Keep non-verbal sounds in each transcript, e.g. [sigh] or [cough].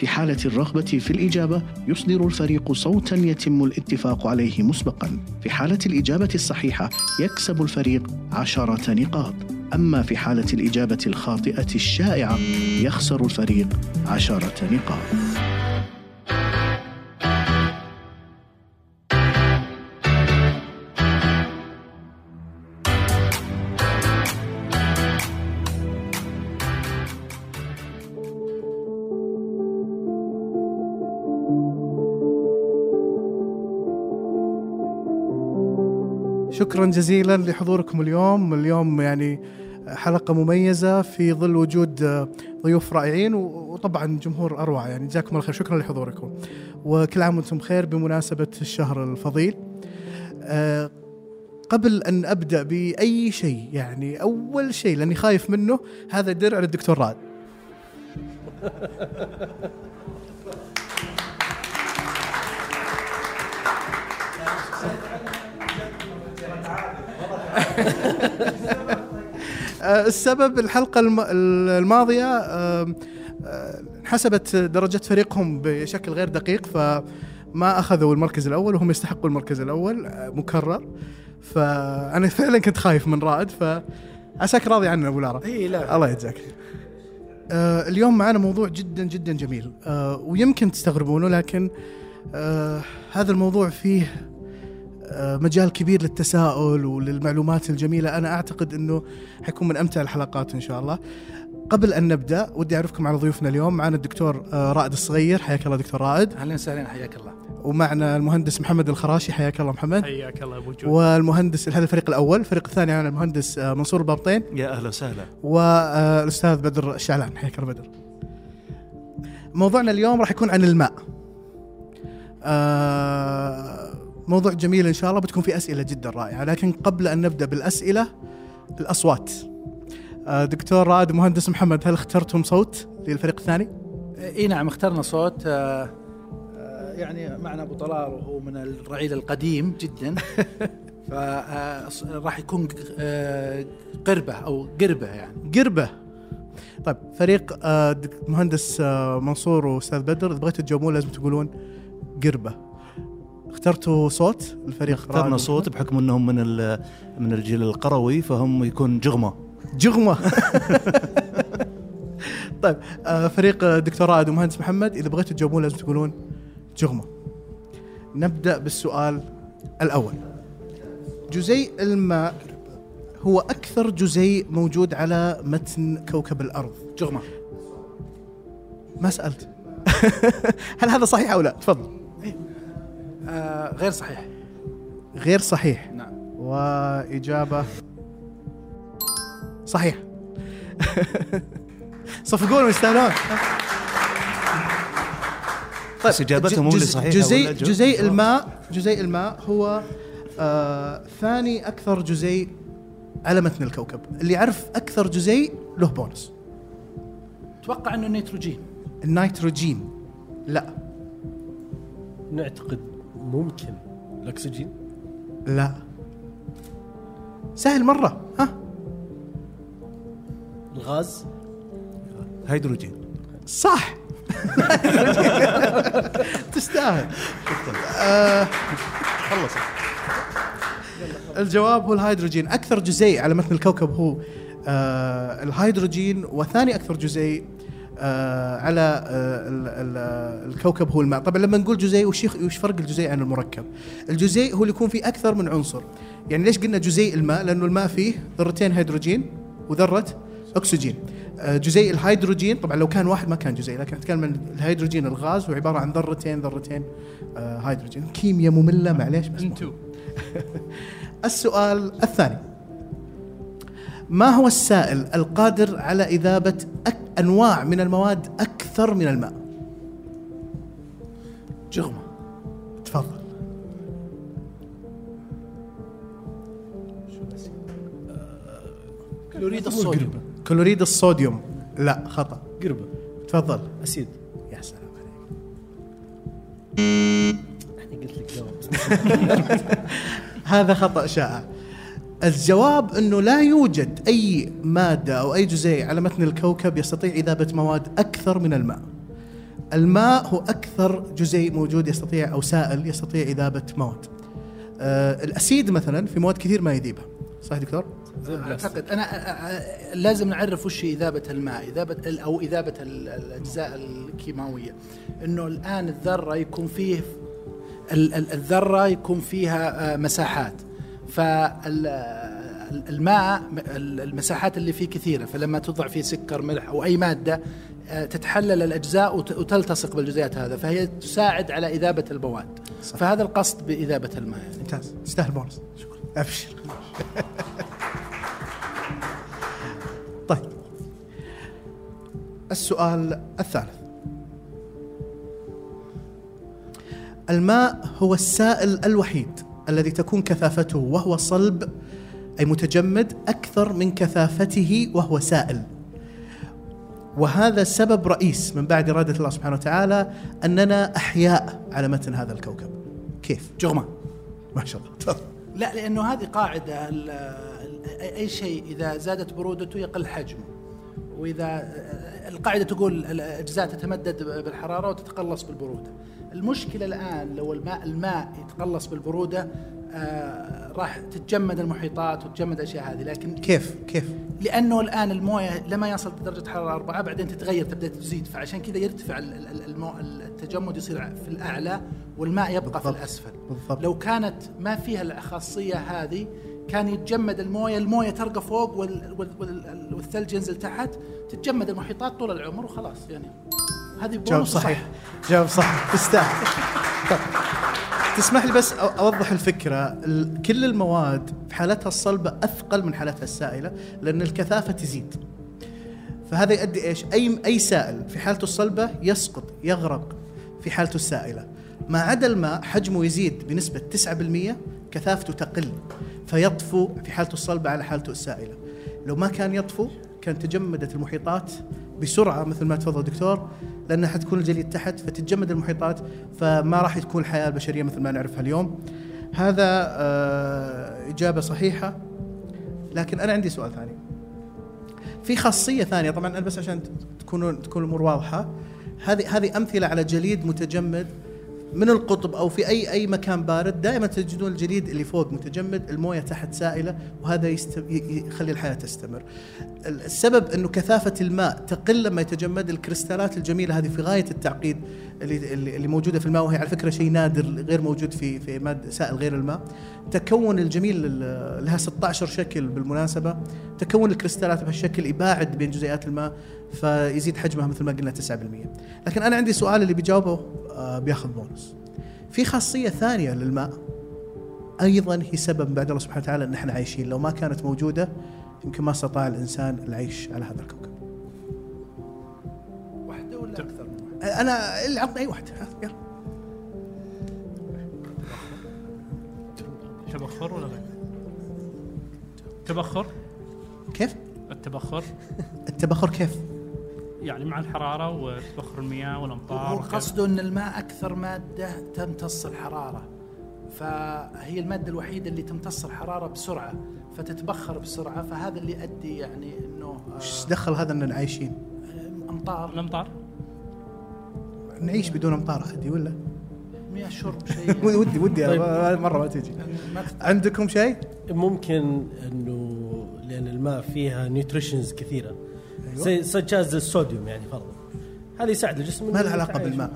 في حالة الرغبة في الإجابة يصدر الفريق صوتا يتم الاتفاق عليه مسبقا. في حالة الإجابة الصحيحة يكسب الفريق عشرة نقاط. أما في حالة الإجابة الخاطئة الشائعة يخسر الفريق عشرة نقاط. شكرا جزيلا لحضوركم اليوم. اليوم يعني حلقة مميزة في ظل وجود ضيوف رائعين وطبعا جمهور أروع. يعني جزاكم الله خير. شكرا لحضوركم. وكل عام وأنتم بخير بمناسبة الشهر الفضيل. أه قبل أن أبدأ بأي شيء يعني أول شيء لأني خايف منه هذا درع للدكتور راد آه، [laughs] السبب الحلقة الماضية حسبت درجة فريقهم بشكل غير دقيق فما أخذوا المركز الأول وهم يستحقوا المركز الأول آه، مكرر. فأنا [laughs] فعلا كنت خايف من رائد فعساك راضي عننا أبو لارا. إي لا. الله يجزاك. آه اليوم معنا موضوع جدا جدا جميل آه ويمكن تستغربونه لكن آه هذا الموضوع فيه آه، مجال كبير للتساؤل وللمعلومات الجميلة. أنا أعتقد أنه حيكون من أمتع الحلقات إن شاء الله. قبل أن نبدأ ودي أعرفكم على ضيوفنا اليوم. معنا الدكتور آه، رائد الصغير. حياك الله دكتور رائد. أهلا وسهلا حياك الله. ومعنا المهندس محمد الخراشي. حياك الله محمد. حياك الله أبو جود والمهندس هذا الفريق الأول. الفريق الثاني معنا المهندس آه، منصور البابطين. يا أهلا وسهلا. والأستاذ بدر الشعلان حياك الله بدر. موضوعنا اليوم راح يكون عن الماء. آه موضوع جميل إن شاء الله بتكون في أسئلة جدا رائعة. لكن قبل أن نبدأ بالأسئلة الأصوات. آه، دكتور رائد مهندس محمد هل اخترتم صوت للفريق الثاني؟ إي نعم اخترنا صوت. آه، آه، يعني معنا أبو طلال وهو من الرعيل القديم جدا. [laughs] فراح يكون قربة أو قربة يعني. قربة. طيب فريق مهندس منصور وأستاذ بدر إذا بغيتوا تجاوبون لازم تقولون قربة. اخترتوا صوت؟ الفريق اخترنا صوت بحكم إنهم من من الجيل القروي فهم يكون جغمة. جغمة. [laughs] طيب آه فريق دكتور رائد ومهندس محمد إذا بغيتوا تجاوبون لازم تقولون جغمة. نبدأ بالسؤال الأول. جزيء الماء هو أكثر جزيء موجود على متن كوكب الأرض. جغمة. ما سألت. [laughs] هل هذا صحيح أو لا؟ تفضل. غير صحيح. غير صحيح. نعم. وإجابة صحيح. [laughs] صفقون ويستاهلون طيب إجابتهم مو صحيحة جزيء جزيء الماء جزيء الماء هو آه ثاني أكثر جزيء على متن الكوكب. اللي يعرف أكثر جزيء له بونس أتوقع إنه النيتروجين النيتروجين. لا. نعتقد ممكن. الأكسجين؟ لا. سهل مرة ها؟ الغاز؟ هيدروجين. صح. [laughs] تستاهل. آه خلص الجواب هو الهيدروجين. أكثر جزيء على متن الكوكب هو آه الهيدروجين وثاني أكثر جزيء آه على آه الكوكب هو الماء. طبعا لما نقول جزيء وش فرق الجزيء عن المركب؟ الجزيء هو اللي يكون فيه أكثر من عنصر. يعني ليش قلنا جزيء الماء؟ لأنه الماء فيه ذرتين هيدروجين وذرة أكسجين. آه جزيء الهيدروجين طبعا لو كان واحد ما كان جزيء لكن أتكلم عن الهيدروجين الغاز هو عبارة عن ذرتين ذرتين آه هيدروجين. كيمياء مملة معليش بس [laughs] السؤال الثاني. ما هو السائل القادر على إذابة أك أنواع من المواد أكثر من الماء؟ جغمة. تفضل. كلوريد الصوديوم. كلوريد الصوديوم. لا خطأ. قربة. تفضل. أسيد. يا سلام عليك. يعني قلت لك جواب. [laughs] هذا خطأ شائع. الجواب أنه لا يوجد أي مادة أو أي جزيء على متن الكوكب يستطيع إذابة مواد أكثر من الماء. الماء هو أكثر جزيء موجود يستطيع أو سائل يستطيع إذابة مواد. آه الأسيد مثلا في مواد كثير ما يذيبها. صح دكتور؟ أعتقد أنا لازم نعرف وش إذابة الماء إذابة أو إذابة ال- الأجزاء الكيماوية إنه الآن الذرة يكون فيه ال- ال- الذرة يكون فيها آه، مساحات فالماء المساحات اللي فيه كثيرة فلما توضع فيه سكر ملح أو أي مادة آه، تتحلل الأجزاء وت- وتلتصق بالجزيئات هذا فهي تساعد على إذابة المواد فهذا القصد بإذابة الماء. ممتاز. تستاهل بونص شكرا. أبشر. طيب. السؤال الثالث. الماء هو السائل الوحيد. الذي تكون كثافته وهو صلب أي متجمد أكثر من كثافته وهو سائل. وهذا سبب رئيس من بعد إرادة الله سبحانه وتعالى أننا أحياء على متن هذا الكوكب. كيف؟ جغمة. ما شاء الله. تفضل. لا لأنه هذه ال- أي شيء إذا زادت برودته يقل حجمه. وإذا القاعدة تقول الأجزاء تتمدد بالحرارة وتتقلص بالبرودة. المشكلة الآن لو الماء الماء يتقلص بالبرودة آه راح تتجمد المحيطات وتتجمد الأشياء هذه. لكن كيف؟ كيف؟ لأنه الآن الموية لما يصل درجة حرارة أربعة بعدين تتغير تبدأ تزيد. فعشان كذا يرتفع ال- ال- المو... التجمد يصير في الأعلى والماء يبقى بالضبط. في الأسفل. بالضبط. لو كانت ما فيها الخاصية هذه كان يتجمد الموية الموية ترقى فوق وال... وال... وال... والثلج ينزل تحت تتجمد المحيطات طول العمر وخلاص يعني. هذه جواب صحيح. جواب صح تستاهل. طيب. تسمح لي بس أوضح الفكرة. ال- كل المواد في حالتها الصلبة أثقل من حالتها السائلة لأن الكثافة تزيد. فهذا يؤدي إيش؟ اي أي سائل في حالته الصلبة يسقط يغرق في حالته السائلة. ما عدا الماء حجمه يزيد بنسبة 9% كثافته تقل فيطفو في حالته الصلبة على حالته السائلة. لو ما كان يطفو كان تجمدت المحيطات بسرعة مثل ما تفضل دكتور لأنها حتكون الجليد تحت فتتجمد المحيطات فما راح تكون الحياة البشرية مثل ما نعرفها اليوم. هذا آه إجابة صحيحة. لكن أنا عندي سؤال ثاني. في خاصية ثانية طبعا أنا بس عشان تكونوا تكون الأمور واضحة. هذه هذه أمثلة على جليد متجمد من القطب أو في أي أي مكان بارد دائما تجدون الجليد اللي فوق متجمد الموية تحت سائلة وهذا يخلي الحياة تستمر. السبب أنه كثافة الماء تقل لما يتجمد الكريستالات الجميلة هذه في غاية التعقيد اللي اللي موجودة في الماء وهي على فكرة شيء نادر غير موجود في في مادة سائل غير الماء. تكون الجميل ال- لها 16 شكل بالمناسبة تكون الكريستالات بهالشكل يباعد بين جزيئات الماء فيزيد حجمها مثل ما قلنا 9%. لكن أنا عندي سؤال اللي بيجاوبه بياخذ بونص. في خاصية ثانية للماء أيضا هي سبب من بعد الله سبحانه وتعالى إن إحنا عايشين، لو ما كانت موجودة يمكن ما استطاع الإنسان العيش على هذا الكوكب. واحدة ولا أكثر من واحدة أنا اللي عطني أي واحد ها، يلا. تبخر ولا لا؟ تبخر كيف؟ التبخر التبخر كيف؟ يعني مع الحرارة وتبخر المياه والأمطار هو وكذا. قصده أن الماء أكثر مادة تمتص الحراره فهي المادة الوحيدة اللي تمتص الحراره بسرعة فتتبخر بسرعة فهذا اللي يؤدي يعني إنه إيش دخل هذا اننا عايشين؟ آه، امطار الأمطار نعيش بدون أمطار عادي ولا؟ مياه شرب شيء [laughs] ودي ودي طيب. مره ما تجي. عندكم شيء؟ ممكن إنه لأن الماء فيها نيوتريشنز كثيرة زي سجاز الصوديوم يعني فرضا هذا يساعد الجسم ما له علاقة بالماء.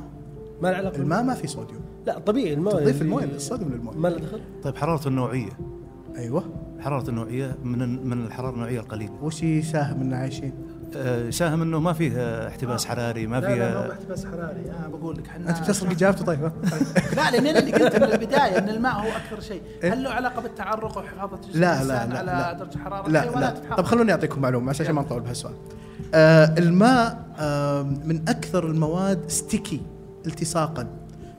ما له علاقة الماء ما في صوديوم. لا طبيعي الماء تضيف اللي- الموية الصوديوم للموية. ما له دخل طيب حرارة النوعية أيوه حرارة النوعية من من الحرارة النوعية القليلة وش يساهم اننا عايشين؟ آه، يساهم إنه ما فيه آه، احتباس حراري ما لا لا ما فيه هو احتباس حراري أنا بقول لك إحنا أنت بتسرق إجابته طيب؟ [laughs] لا لأن أنا اللي قلت من البداية إن الماء هو أكثر شيء هل له علاقة بالتعرق وحفاظه جسم إيه؟ لا لا لا على لا درجة حرارة لا لا؟ طب خلوني أعطيكم معلومة عشان ما نطول بهالسؤال. آه الماء آه من أكثر المواد ستيكي التصاقا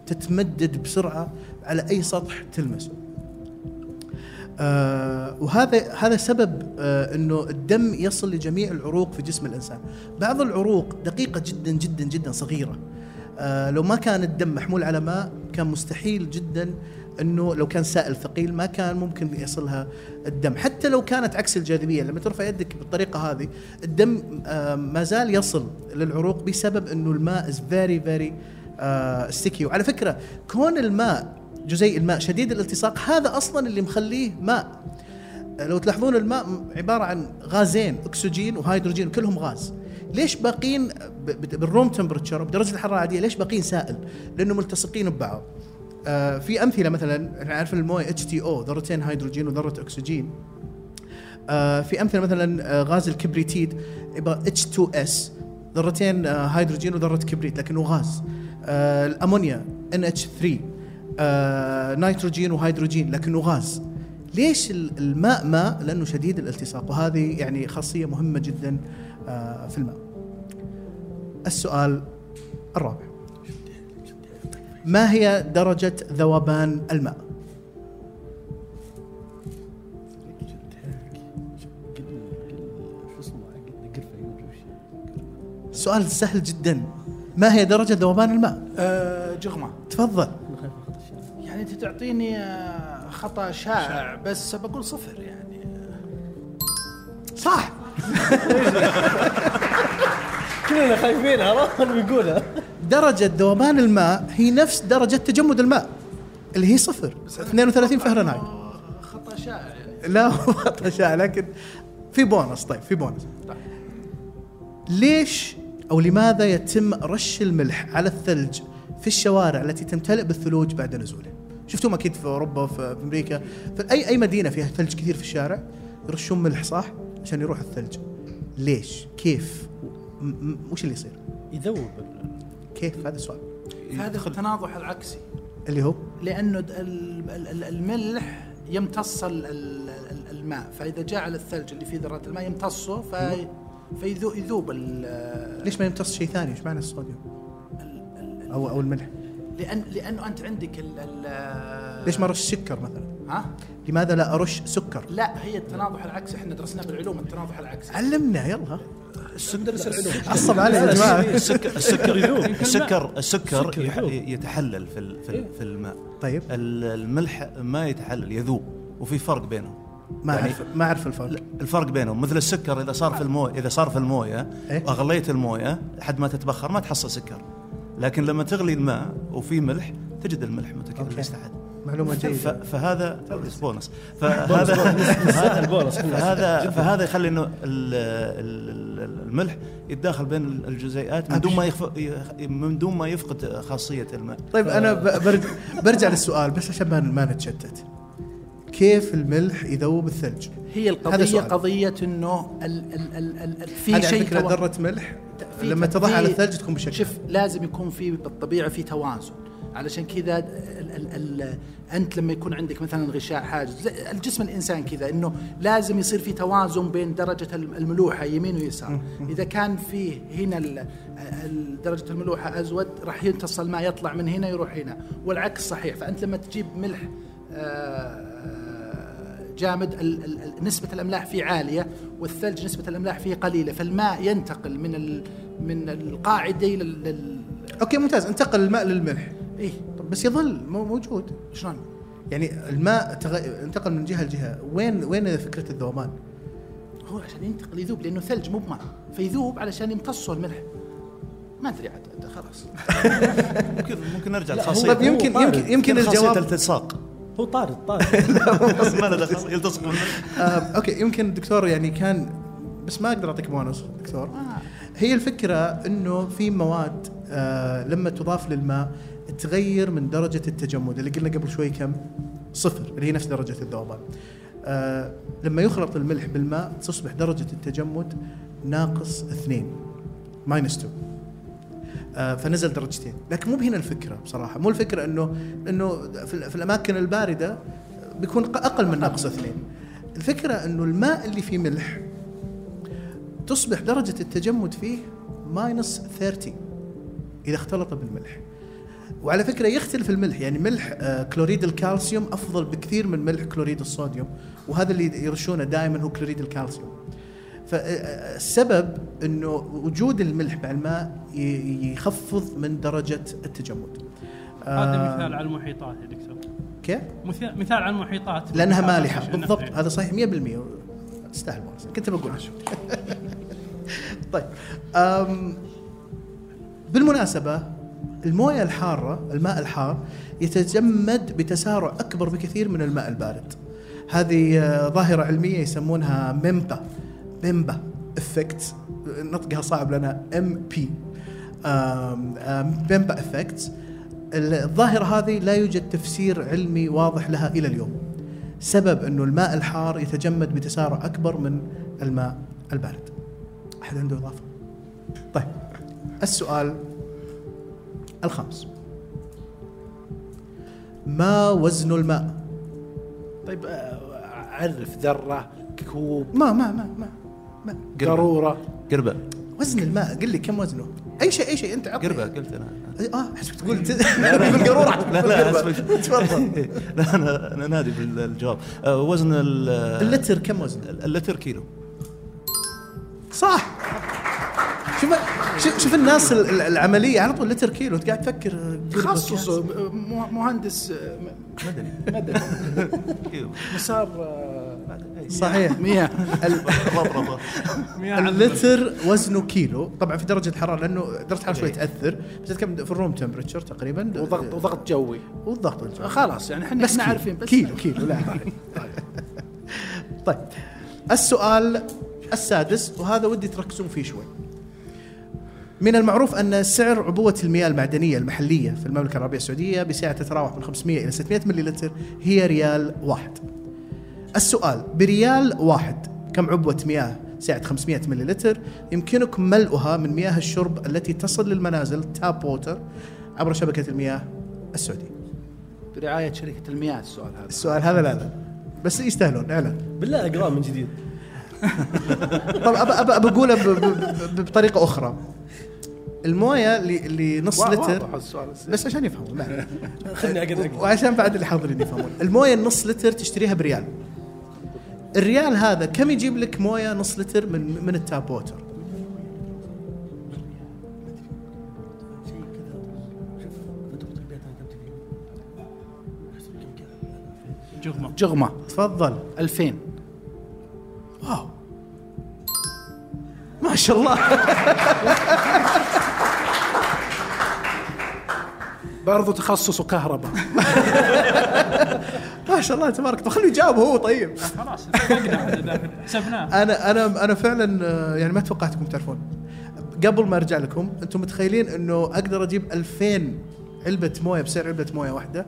تتمدد بسرعة على أي سطح تلمسه. آه وهذا هذا سبب آه إنه الدم يصل لجميع العروق في جسم الإنسان. بعض العروق دقيقة جدا جدا جدا صغيرة. آه لو ما كان الدم محمول على ماء كان مستحيل جدا إنه لو كان سائل ثقيل ما كان ممكن يصلها الدم حتى لو كانت عكس الجاذبية لما ترفع يدك بالطريقة هذه الدم ما زال يصل للعروق بسبب إنه الماء is very very sticky وعلى فكرة كون الماء جزيء الماء شديد الالتصاق. هذا أصلا اللي مخليه ماء. لو تلاحظون الماء عبارة عن غازين أكسجين وهيدروجين كلهم غاز. ليش باقين بال room temperature بدرجة الحرارة العادية ليش باقين سائل؟ لأنه ملتصقين ببعض. آه في أمثلة مثلا إحنا عارفين الموية H2O ذرتين هيدروجين وذرة أكسجين. آه في أمثلة مثلا آه غاز الكبريتيد H 2 S ذرتين آه هيدروجين وذرة كبريت لكنه غاز. آه الأمونيا NH 3 آه نيتروجين وهيدروجين لكنه غاز. ليش ال- الماء ماء؟ لأنه شديد الالتصاق وهذه يعني خاصية مهمة جدا آه في الماء. السؤال الرابع. ما هي درجة ذوبان الماء؟ سؤال سهل جدا. ما هي درجة ذوبان الماء؟ آه جغمة. تفضل. تعطيني آه، خطأ شائع بس بقول صفر يعني. صح. [laughs] كلنا خايفين عرفت بيقولها. درجة ذوبان الماء هي نفس درجة تجمد الماء اللي هي صفر. 32 فهرنهايت. آه، خطأ شائع يعني. لا [laughs] هو خطأ شائع لكن في بونص. طيب في بونص. ليش أو لماذا يتم رش الملح على الثلج في الشوارع التي تمتلئ بالثلوج بعد نزوله؟ شفتوهم أكيد في أوروبا في في أمريكا في اي أي مدينة فيها ثلج كثير في الشارع يرشون ملح صح؟ عشان يروح الثلج. ليش؟ كيف؟ وش اللي يصير؟ يذوب ال- كيف؟ هذا السؤال هذا التناضح العكسي اللي هو لأنه د- ال- ال- ال- الملح يمتص ال- ال- ال- الماء فإذا جاء على الثلج اللي فيه ذرات الماء يمتصه في فيذوب ال- ليش ما يمتص شيء ثاني؟ إيش معنى الصوديوم؟ أو أو الملح؟ لأن لأنه أنت عندك ال ال- ليش ما رش سكر مثلا؟ ها؟ لماذا لا أرش سكر؟ لا هي التناضح العكسي إحنا درسناه بالعلوم التناضح العكسي علمنا يلا ندرس العلوم عصب علي يا جماعة السكر السكر يذوب. [laughs] السكر السكر. يتحلل في ال- في ال- في الماء طيب ال- الملح ما يتحلل يذوب وفي فرق بينهم ما يعني- اعرف ما أعرف الفرق الفرق بينهم مثل السكر إذا صار في المويه إذا صار في الموية إيه؟ واغليت الموية لحد ما تتبخر ما تحصل سكر لكن لما تغلي الماء وفي ملح تجد الملح أوكي. متكرس تحت معلومه جيدة. فهذا بونص. فهذا [laughs] هذا البونص. فهذا فهذا يخلي إنه ال- ال- ال- الملح يتداخل بين الجزيئات من دون ما يخف من دون ما يفقد خاصية الماء. طيب أنا برجع, برجع للسؤال بس عشان ما نتشتت. كيف الملح يذوب الثلج؟ هي القضية. قضية إنه ال ال ال ال ال في هذه شيء فكرة ذره ملح. لما تضعها في- على الثلج تكون بشكل شوف لازم يكون في بالطبيعه في توازن. علشان كذا ال ال ال أنت لما يكون عندك مثلا غشاء حاجز الجسم الإنسان كذا إنه لازم يصير في توازن بين درجة الملوحة يمين ويسار. إذا كان فيه هنا ال- ال- درجة الملوحة أزود راح يمتص الماء يطلع من هنا يروح هنا. والعكس صحيح. فأنت لما تجيب ملح آه، جامد ال- ال- ال- نسبة الأملاح فيه عالية والثلج نسبة الأملاح فيه قليلة فالماء ينتقل من ال من القاعدة لل. أوكي ممتاز. انتقل الماء للملح. إيه. طب بس يظل مو- موجود. شلون؟ يعني الماء تغ... انتقل من جهة لجهة. وين وين فكرة الذوبان؟ هو عشان ينتقل يذوب لأنه ثلج مو بماء. فيذوب علشان يمتصه الملح. ما أدري عاد خلاص. [laughs] ممكن ممكن نرجع لخاصيه طيب يمكن. يمكن يمكن الجواب الالتصاق؟ هو طارد طارد. [laughs] ما له دخل يلتصق آه، أوكي يمكن الدكتور يعني كان بس ما أقدر أعطيك بونص دكتور. هي الفكرة إنه في مواد آه لما تضاف للماء تغير من درجة التجمد اللي قلنا قبل شوي كم؟ صفر اللي هي نفس درجة الذوبان. آه لما يخلط الملح بالماء تصبح درجة التجمد ناقص اثنين minus 2 آه، فنزل درجتين. لكن مو بهنا الفكرة بصراحة. مو الفكرة إنه إنه في, ال- في الأماكن الباردة بيكون أقل من ناقص اثنين. الفكرة إنه الماء اللي فيه ملح تصبح درجة التجمد فيه minus 30 إذا اختلط بالملح. وعلى فكرة يختلف الملح. يعني ملح آه، كلوريد الكالسيوم أفضل بكثير من ملح كلوريد الصوديوم. وهذا اللي يرشونه دائما هو كلوريد الكالسيوم. فالسبب إنه وجود الملح مع الماء يخفض من درجة التجمد. هذا آه، مثال على المحيطات يا دكتور. كيف؟ مثال مثال على المحيطات. لأنها مالحة. بالضبط. هذا صحيح. 100% تستاهل بونص كنت بقول. [laughs] طيب. بالمناسبة الموية الحارة الماء الحار يتجمد بتسارع أكبر بكثير من الماء البارد. هذه آه، ظاهرة علمية يسمونها Mpemba Mpemba effect نطقها صعب لنا M P Mpemba effect الظاهرة هذه لا يوجد تفسير علمي واضح لها إلى اليوم. سبب أنه الماء الحار يتجمد بتسارع أكبر من الماء البارد. أحد عنده إضافة؟ طيب السؤال الخامس. ما وزن الماء؟ طيب عرف ذرة كوب. ما ما ما ما, قاروره قربة. وزن الماء قل لي كم وزنه؟ أي شيء أي شيء. أنت عطني. قربة قلت أنا. آه حسبك. تقول بالقاروره لا لا. [laughs] تفضل. [laughs] لا أنا أنا نادي بالجواب. آه، وزن ال- اللتر كم وزنه؟ اللتر كيلو. صح. شوف شوف- شوف الناس ال- ال- العملية على طول لتر كيلو انت قاعد تفكر تخصص مه- مهندس آه، مدني. مدني. مسار آه، صحيح. مياه. اللتر وزنه كيلو. طبعا في درجة الحراره لأنه درجة الحراره شوي تأثر بس كم في الروم تمبرتشر تقريبا. وضغط وضغط جوي. والضغط الجوي. خلاص يعني إحنا بس. عارفين بس كيلو كيلو لا [laughs] طيب. السؤال السادس وهذا ودي تركزون فيه شوي. من المعروف أن سعر عبوة المياه المعدنية المحلية في المملكة العربية السعودية بسعة تتراوح من 500 إلى 600 مليلتر هي ريال واحد. السؤال بريال واحد كم عبوة مياه سعة 500 مليلتر؟ يمكنكم ملؤها من مياه الشرب التي تصل للمنازل tap water عبر شبكة المياه السعودية. برعاية شركة المياه السؤال هذا. السؤال هذا لا لا. بس يستاهلون اعلان بالله اقراه من جديد. طب أب أب بقولها ب- ب- ب- بطريقة أخرى. الموية اللي, اللي نص لتر واضح السؤال بس عشان يفهموا لا. [laughs] خلني اقعد وعشان بعد اللي حاضرين يفهمون. الموية النص لتر تشتريها بريال. الريال هذا كم يجيب لك موية نص لتر من من ال tap water؟ جغمة. جغمة. تفضل. 2000 واو. ما شاء الله. برضو تخصصه كهرباء. [laughs] ما شاء الله تبارك الله. خليه يجاوب هو طيب. خلاص أنا أنا أنا فعلا آه، يعني ما توقعتكم تعرفون. قبل ما أرجع لكم أنتم متخيلين إنه أقدر أجيب 2000 علبة موية بسعر علبة موية واحدة؟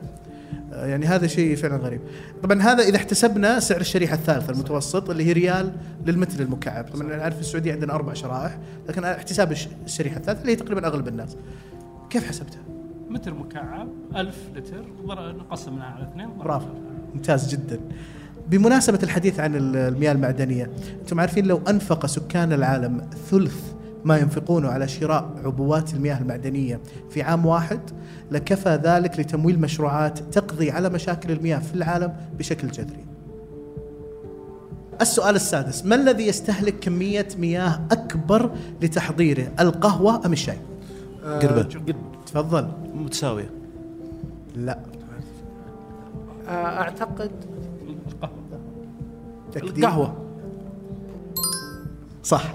يعني هذا شيء فعلا غريب. طبعا هذا إذا احتسبنا سعر الشريحة الثالثة المتوسط اللي هي ريال للمتر المكعب. طبعا أنا عارف في السعودية عندنا أربع شرائح لكن احتساب الش- الشريحة الثالثة اللي هي تقريبا أغلب الناس. كيف حسبتها؟ متر مكعب 1000 لتر نقسمناها على اثنين برافو. ممتاز جدا. بمناسبة الحديث عن ال- المياه المعدنية أنتم عارفين لو أنفق سكان العالم ثلث ما ينفقونه على شراء عبوات المياه المعدنية. في عام واحد لكفى ذلك لتمويل مشروعات تقضي على مشاكل المياه في العالم بشكل جذري. السؤال السادس ما الذي يستهلك كمية مياه أكبر لتحضيره القهوة أم الشاي؟ قربة. تفضل. متساوية. لا. آه، أعتقد القهوة. القهوة. صح. [laughs]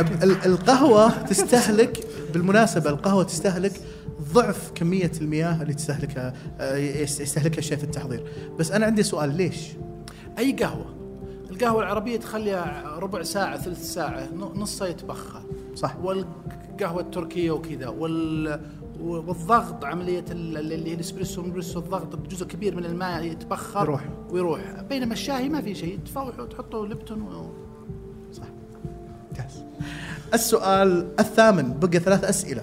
ال- ال- القهوة تستهلك بالمناسبة القهوة تستهلك ضعف كمية المياه اللي تستهلكها آه، يس- يستهلكها الشيء في التحضير. بس أنا عندي سؤال ليش؟ أي قهوة؟ القهوة العربية تخليها ربع ساعة ثلث ساعة نصها يتبخر. صح. والقهوة التركية وكذا وال والضغط عملية ال- اللي هي الإسبريسو والاسبريسو الضغط جزء كبير من الماء يتبخر يروح. ويروح. بينما الشاي ما في شيء تفوحه وتحطه لبتون و... ممتاز السؤال الثامن بقى ثلاث أسئلة.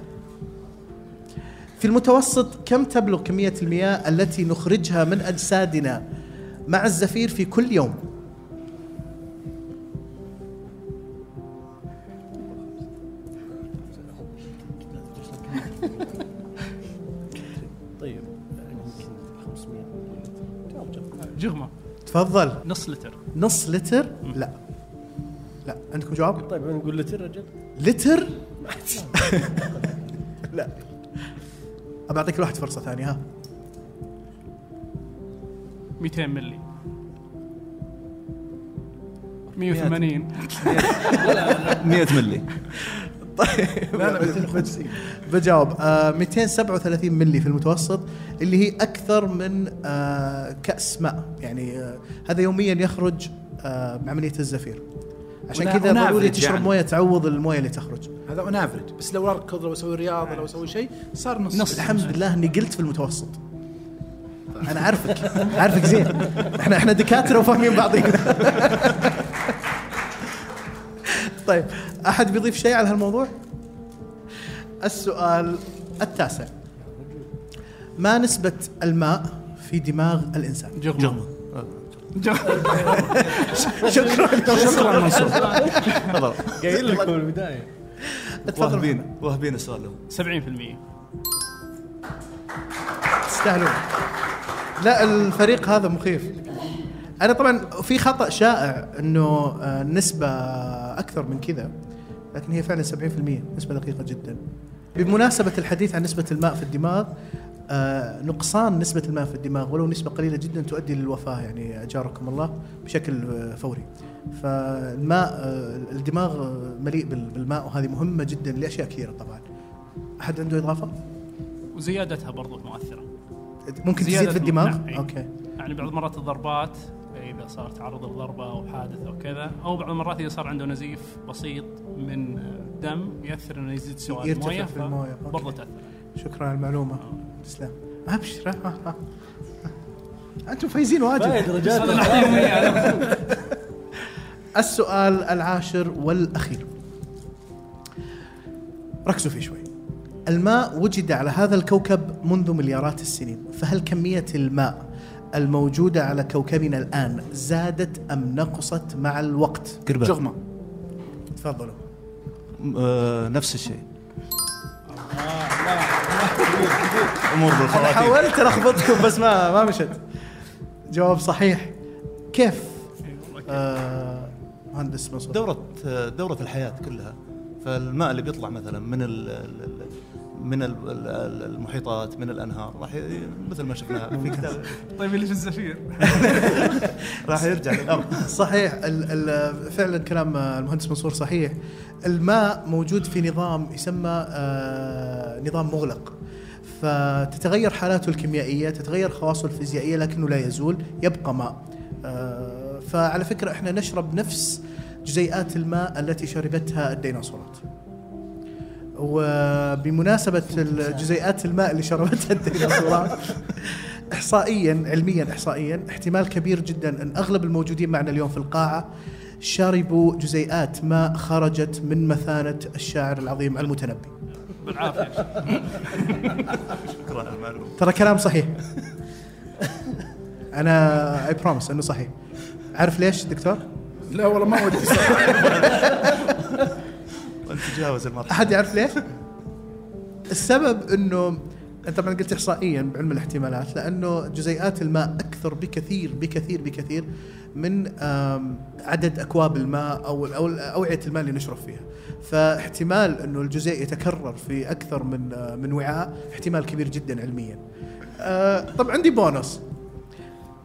في المتوسط كم تبلغ كمية المياه التي نخرجها من أجسادنا مع الزفير في كل يوم؟ طيب. يعني يمكن 500 جاوب جاوب جغمة. تفضل. نص لتر. نص لتر؟ لا. لا عندكم جواب؟ طيب نقول لتر رجل لتر؟ [laughs] لا. أبى أعطيك الواحد فرصة ثانية ها. 200 ملي 180 100 ملي طيب. لا لا بجاوب. آه 237 ملي في المتوسط اللي هي أكثر من آه كأس ماء. يعني آه هذا يوميا يخرج آه بعملية الزفير. عشان كذا ضروري تشرب يعني. موية تعوض الموية اللي تخرج. هذا on average بس لو اركض لو أسوي رياضة لو أسوي شيء صار نص. نص. الحمد لله إني قلت في المتوسط. أنا عارفك عارفك زين. إحنا إحنا دكاترة وفاهمين بعضينا. [laughs] طيب أحد بيضيف شيء على هالموضوع؟ السؤال التاسع. ما نسبة الماء في دماغ الإنسان؟ جغمة. شكرا شكرا منصور تفضل قايل لكم من البدايه واهبين واهبين السؤال له 70% تستاهلون. لا الفريق هذا مخيف. أنا طبعا في خطأ شائع إنه آه، النسبة أكثر من كذا. لكن هي فعلا 70% نسبه دقيقه جدا. بمناسبة الحديث عن نسبة الماء في الدماغ آه، نقصان نسبة الماء في الدماغ ولو نسبة قليلة جدا تؤدي للوفاة يعني أجاركم الله بشكل آه، فوري فالماء آه، الدماغ آه، مليء بال- بالماء وهذه مهمة جدا لأشياء كثيرة طبعا أحد عنده إضافة؟ وزيادتها برضو مؤثرة ممكن تزيد في الدماغ؟ نعم،. أوكي يعني بعض المرات الضربات إذا صار تعرض لضربه أو حادث أو كذا أو بعض المرات إذا صار عنده نزيف بسيط من دم يأثر إنه يزيد سواد يرتفع الموية في الموية، أوكي. برضه تأثر شكرا على المعلومة تسلم أبشر. أنتم فايزين واجد. رجال. [laughs] السؤال العاشر والأخير. ركزوا فيه شوي. الماء وجد على هذا الكوكب منذ مليارات السنين فهل كمية الماء الموجودة على كوكبنا الآن زادت أم نقصت مع الوقت؟ قربة جغمة. تفضلوا. آه نفس الشيء. أمور بالخواتيم. حاولت ألخبطكم بس ما ما مشت جواب صحيح. كيف؟ آه مهندس منصور. دورة دورة الحياة كلها فالماء اللي بيطلع مثلا من من ال- ال- المحيطات من الأنهار. راح ي- مثل ما شفنا في [laughs] كتاب. طيب اللي في الزفير. [laughs] راح يرجع للأرض. صحيح ال ال فعلا كلام المهندس منصور صحيح. الماء موجود في نظام يسمى آه نظام مغلق. فتتغير حالاته الكيميائية تتغير خواصه الفيزيائية لكنه لا يزول يبقى ماء. آه فعلى فكرة إحنا نشرب نفس جزيئات الماء التي شربتها الديناصورات. وبمناسبة الجزيئات الماء اللي شربتها الديناصورات احصائيا علميا احصائيا احتمال كبير جدا أن أغلب الموجودين معنا اليوم في القاعة شربوا جزيئات ماء خرجت من مثانة الشاعر العظيم المتنبي. شكرا المعلومة ترى كلام صحيح. أنا اي بروميس إنه صحيح. عارف ليش دكتور؟ لا والله ما ودي وانت تجاوز المرحلة أحد يعرف ليش؟ السبب إنه أنت طبعا قلت احصائيا بعلم الاحتمالات لأنه جزيئات الماء أكثر بكثير بكثير بكثير من عدد أكواب الماء أو أو أوعية الماء اللي نشرب فيها. فاحتمال إنه الجزيء يتكرر في أكثر من آه، من وعاء احتمال كبير جدا علميا. آه، طب عندي بونص.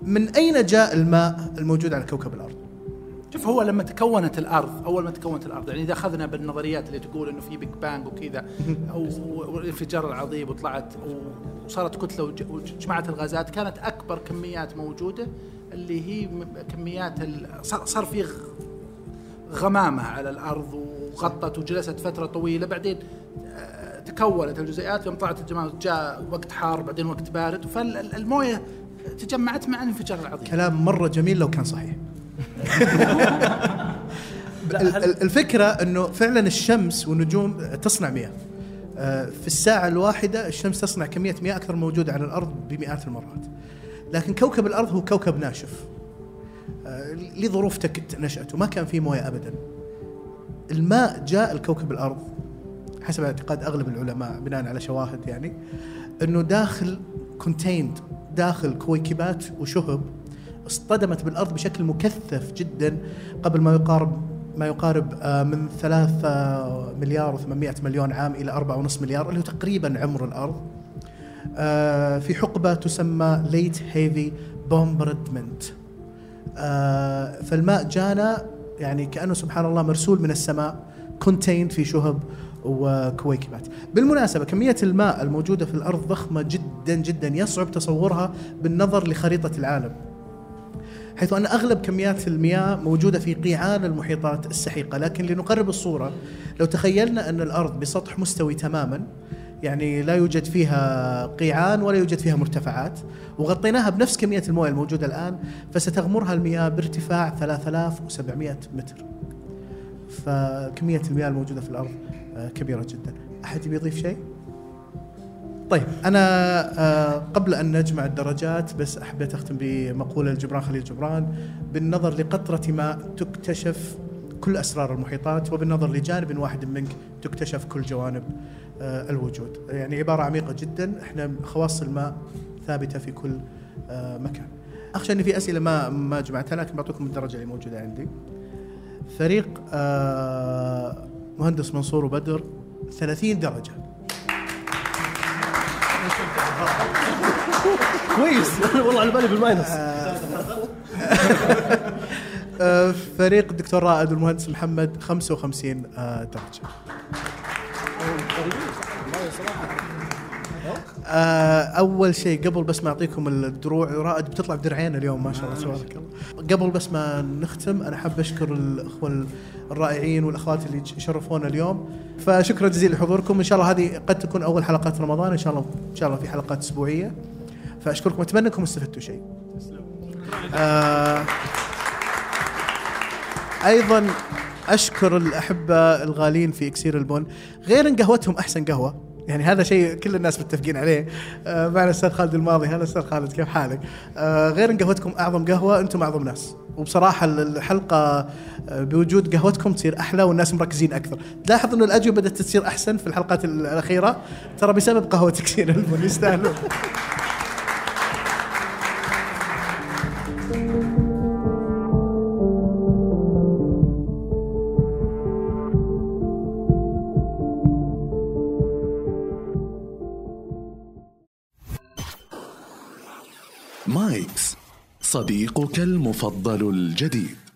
من أين جاء الماء الموجود على كوكب الأرض؟ شوف هو لما تكونت الأرض أول ما تكونت الأرض يعني إذا أخذنا بالنظريات اللي تقول إنه في Big Bang وكذا [laughs] والانفجار العظيم وطلعت وصارت كتلة وج- وجمعت الغازات كانت أكبر كميات موجودة اللي هي كميات صار في غمامة على الأرض وغطت وجلست فترة طويلة بعدين آه، تكونت الجزيئات يوم طلعت الجماعة جاء وقت حار بعدين وقت بارد فالمويه تجمعت مع الانفجار العظيم كلام مرة جميل لو كان صحيح. ال- ال- الفكرة إنه فعلا الشمس والنجوم تصنع مياه في الساعة الواحدة الشمس تصنع كمية مياه أكثر موجودة على الأرض بمئات المرات. لكن كوكب الأرض هو كوكب ناشف. آه، لظروف نشأته. ما كان فيه موية ابدا. الماء جاء لكوكب الأرض حسب اعتقاد أغلب العلماء بناء على شواهد يعني إنه داخل كونتيند داخل كويكبات وشهب اصطدمت بالأرض بشكل مكثف جدا قبل ما يقارب ما يقارب آه، من 3 مليار و800 مليون عام إلى 4.5 مليار اللي هو تقريبا عمر الأرض. آه، في حقبة تسمى Late Heavy Bombardment فالماء جانا يعني كأنه سبحان الله مرسول من السماء contained في شهب وكويكبات. بالمناسبة كمية الماء الموجودة في الأرض ضخمة جدا جدا يصعب تصورها بالنظر لخريطة العالم. حيث أن أغلب كميات المياه موجودة في قيعان المحيطات السحيقة. لكن لنقرب الصورة لو تخيلنا أن الأرض بسطح مستوي تماما يعني لا يوجد فيها قيعان ولا يوجد فيها مرتفعات وغطيناها بنفس كمية الموية الموجودة الآن فستغمرها المياه بارتفاع 3700 متر. فكمية المياه الموجودة في الأرض آه، كبيرة جدا. أحد يضيف شيء؟ طيب أنا آه، قبل أن نجمع الدرجات بس حبيت أختم بمقولة لجبران خليل جبران بالنظر لقطرة ماء تكتشف كل أسرار المحيطات وبالنظر لجانب واحد منك تكتشف كل جوانب آه، الوجود. يعني عبارة عميقة جدا إحنا خواص الماء ثابتة في كل آه، مكان. أخشى أن في أسئلة ما ما جمعتها لكن بعطيكم الدرجة اللي موجودة عندي. فريق مهندس منصور وبدر 30 درجة. كويس. [laughs] والله على بالي بالماينس. [laughs] آه، فريق الدكتور رائد والمهندس محمد 55 آه، درجة. آه، أول شيء قبل بس ما أعطيكم الدروع رائد بتطلع بدرعين اليوم ما شاء الله تبارك الله. قبل بس ما نختم أنا حاب أشكر الأخوة الرائعين والأخوات اللي شرفونا اليوم. فشكرا جزيلا لحضوركم إن شاء الله هذه قد تكون أول حلقات رمضان. إن شاء الله إن شاء الله في حلقات أسبوعية. فأشكركم. أتمنى أنكم استفدتوا شيء. آه أيضا أشكر الأحبة الغالين في إكسير البن غير إن قهوتهم أحسن قهوة. يعني هذا شيء كل الناس متفقين عليه. آه معنا الاستاذ خالد الماضي هلا أستاذ خالد كيف حالك؟ آه غير إن قهوتكم أعظم قهوة أنتم أعظم ناس. وبصراحة الحلقة آه، بوجود قهوتكم تصير أحلى والناس مركزين أكثر. تلاحظ إنه الأجوبة بدات تصير أحسن في الحلقات الأخيرة؟ ترى بسبب قهوه كثير يستاهلون صديقك المفضل الجديد.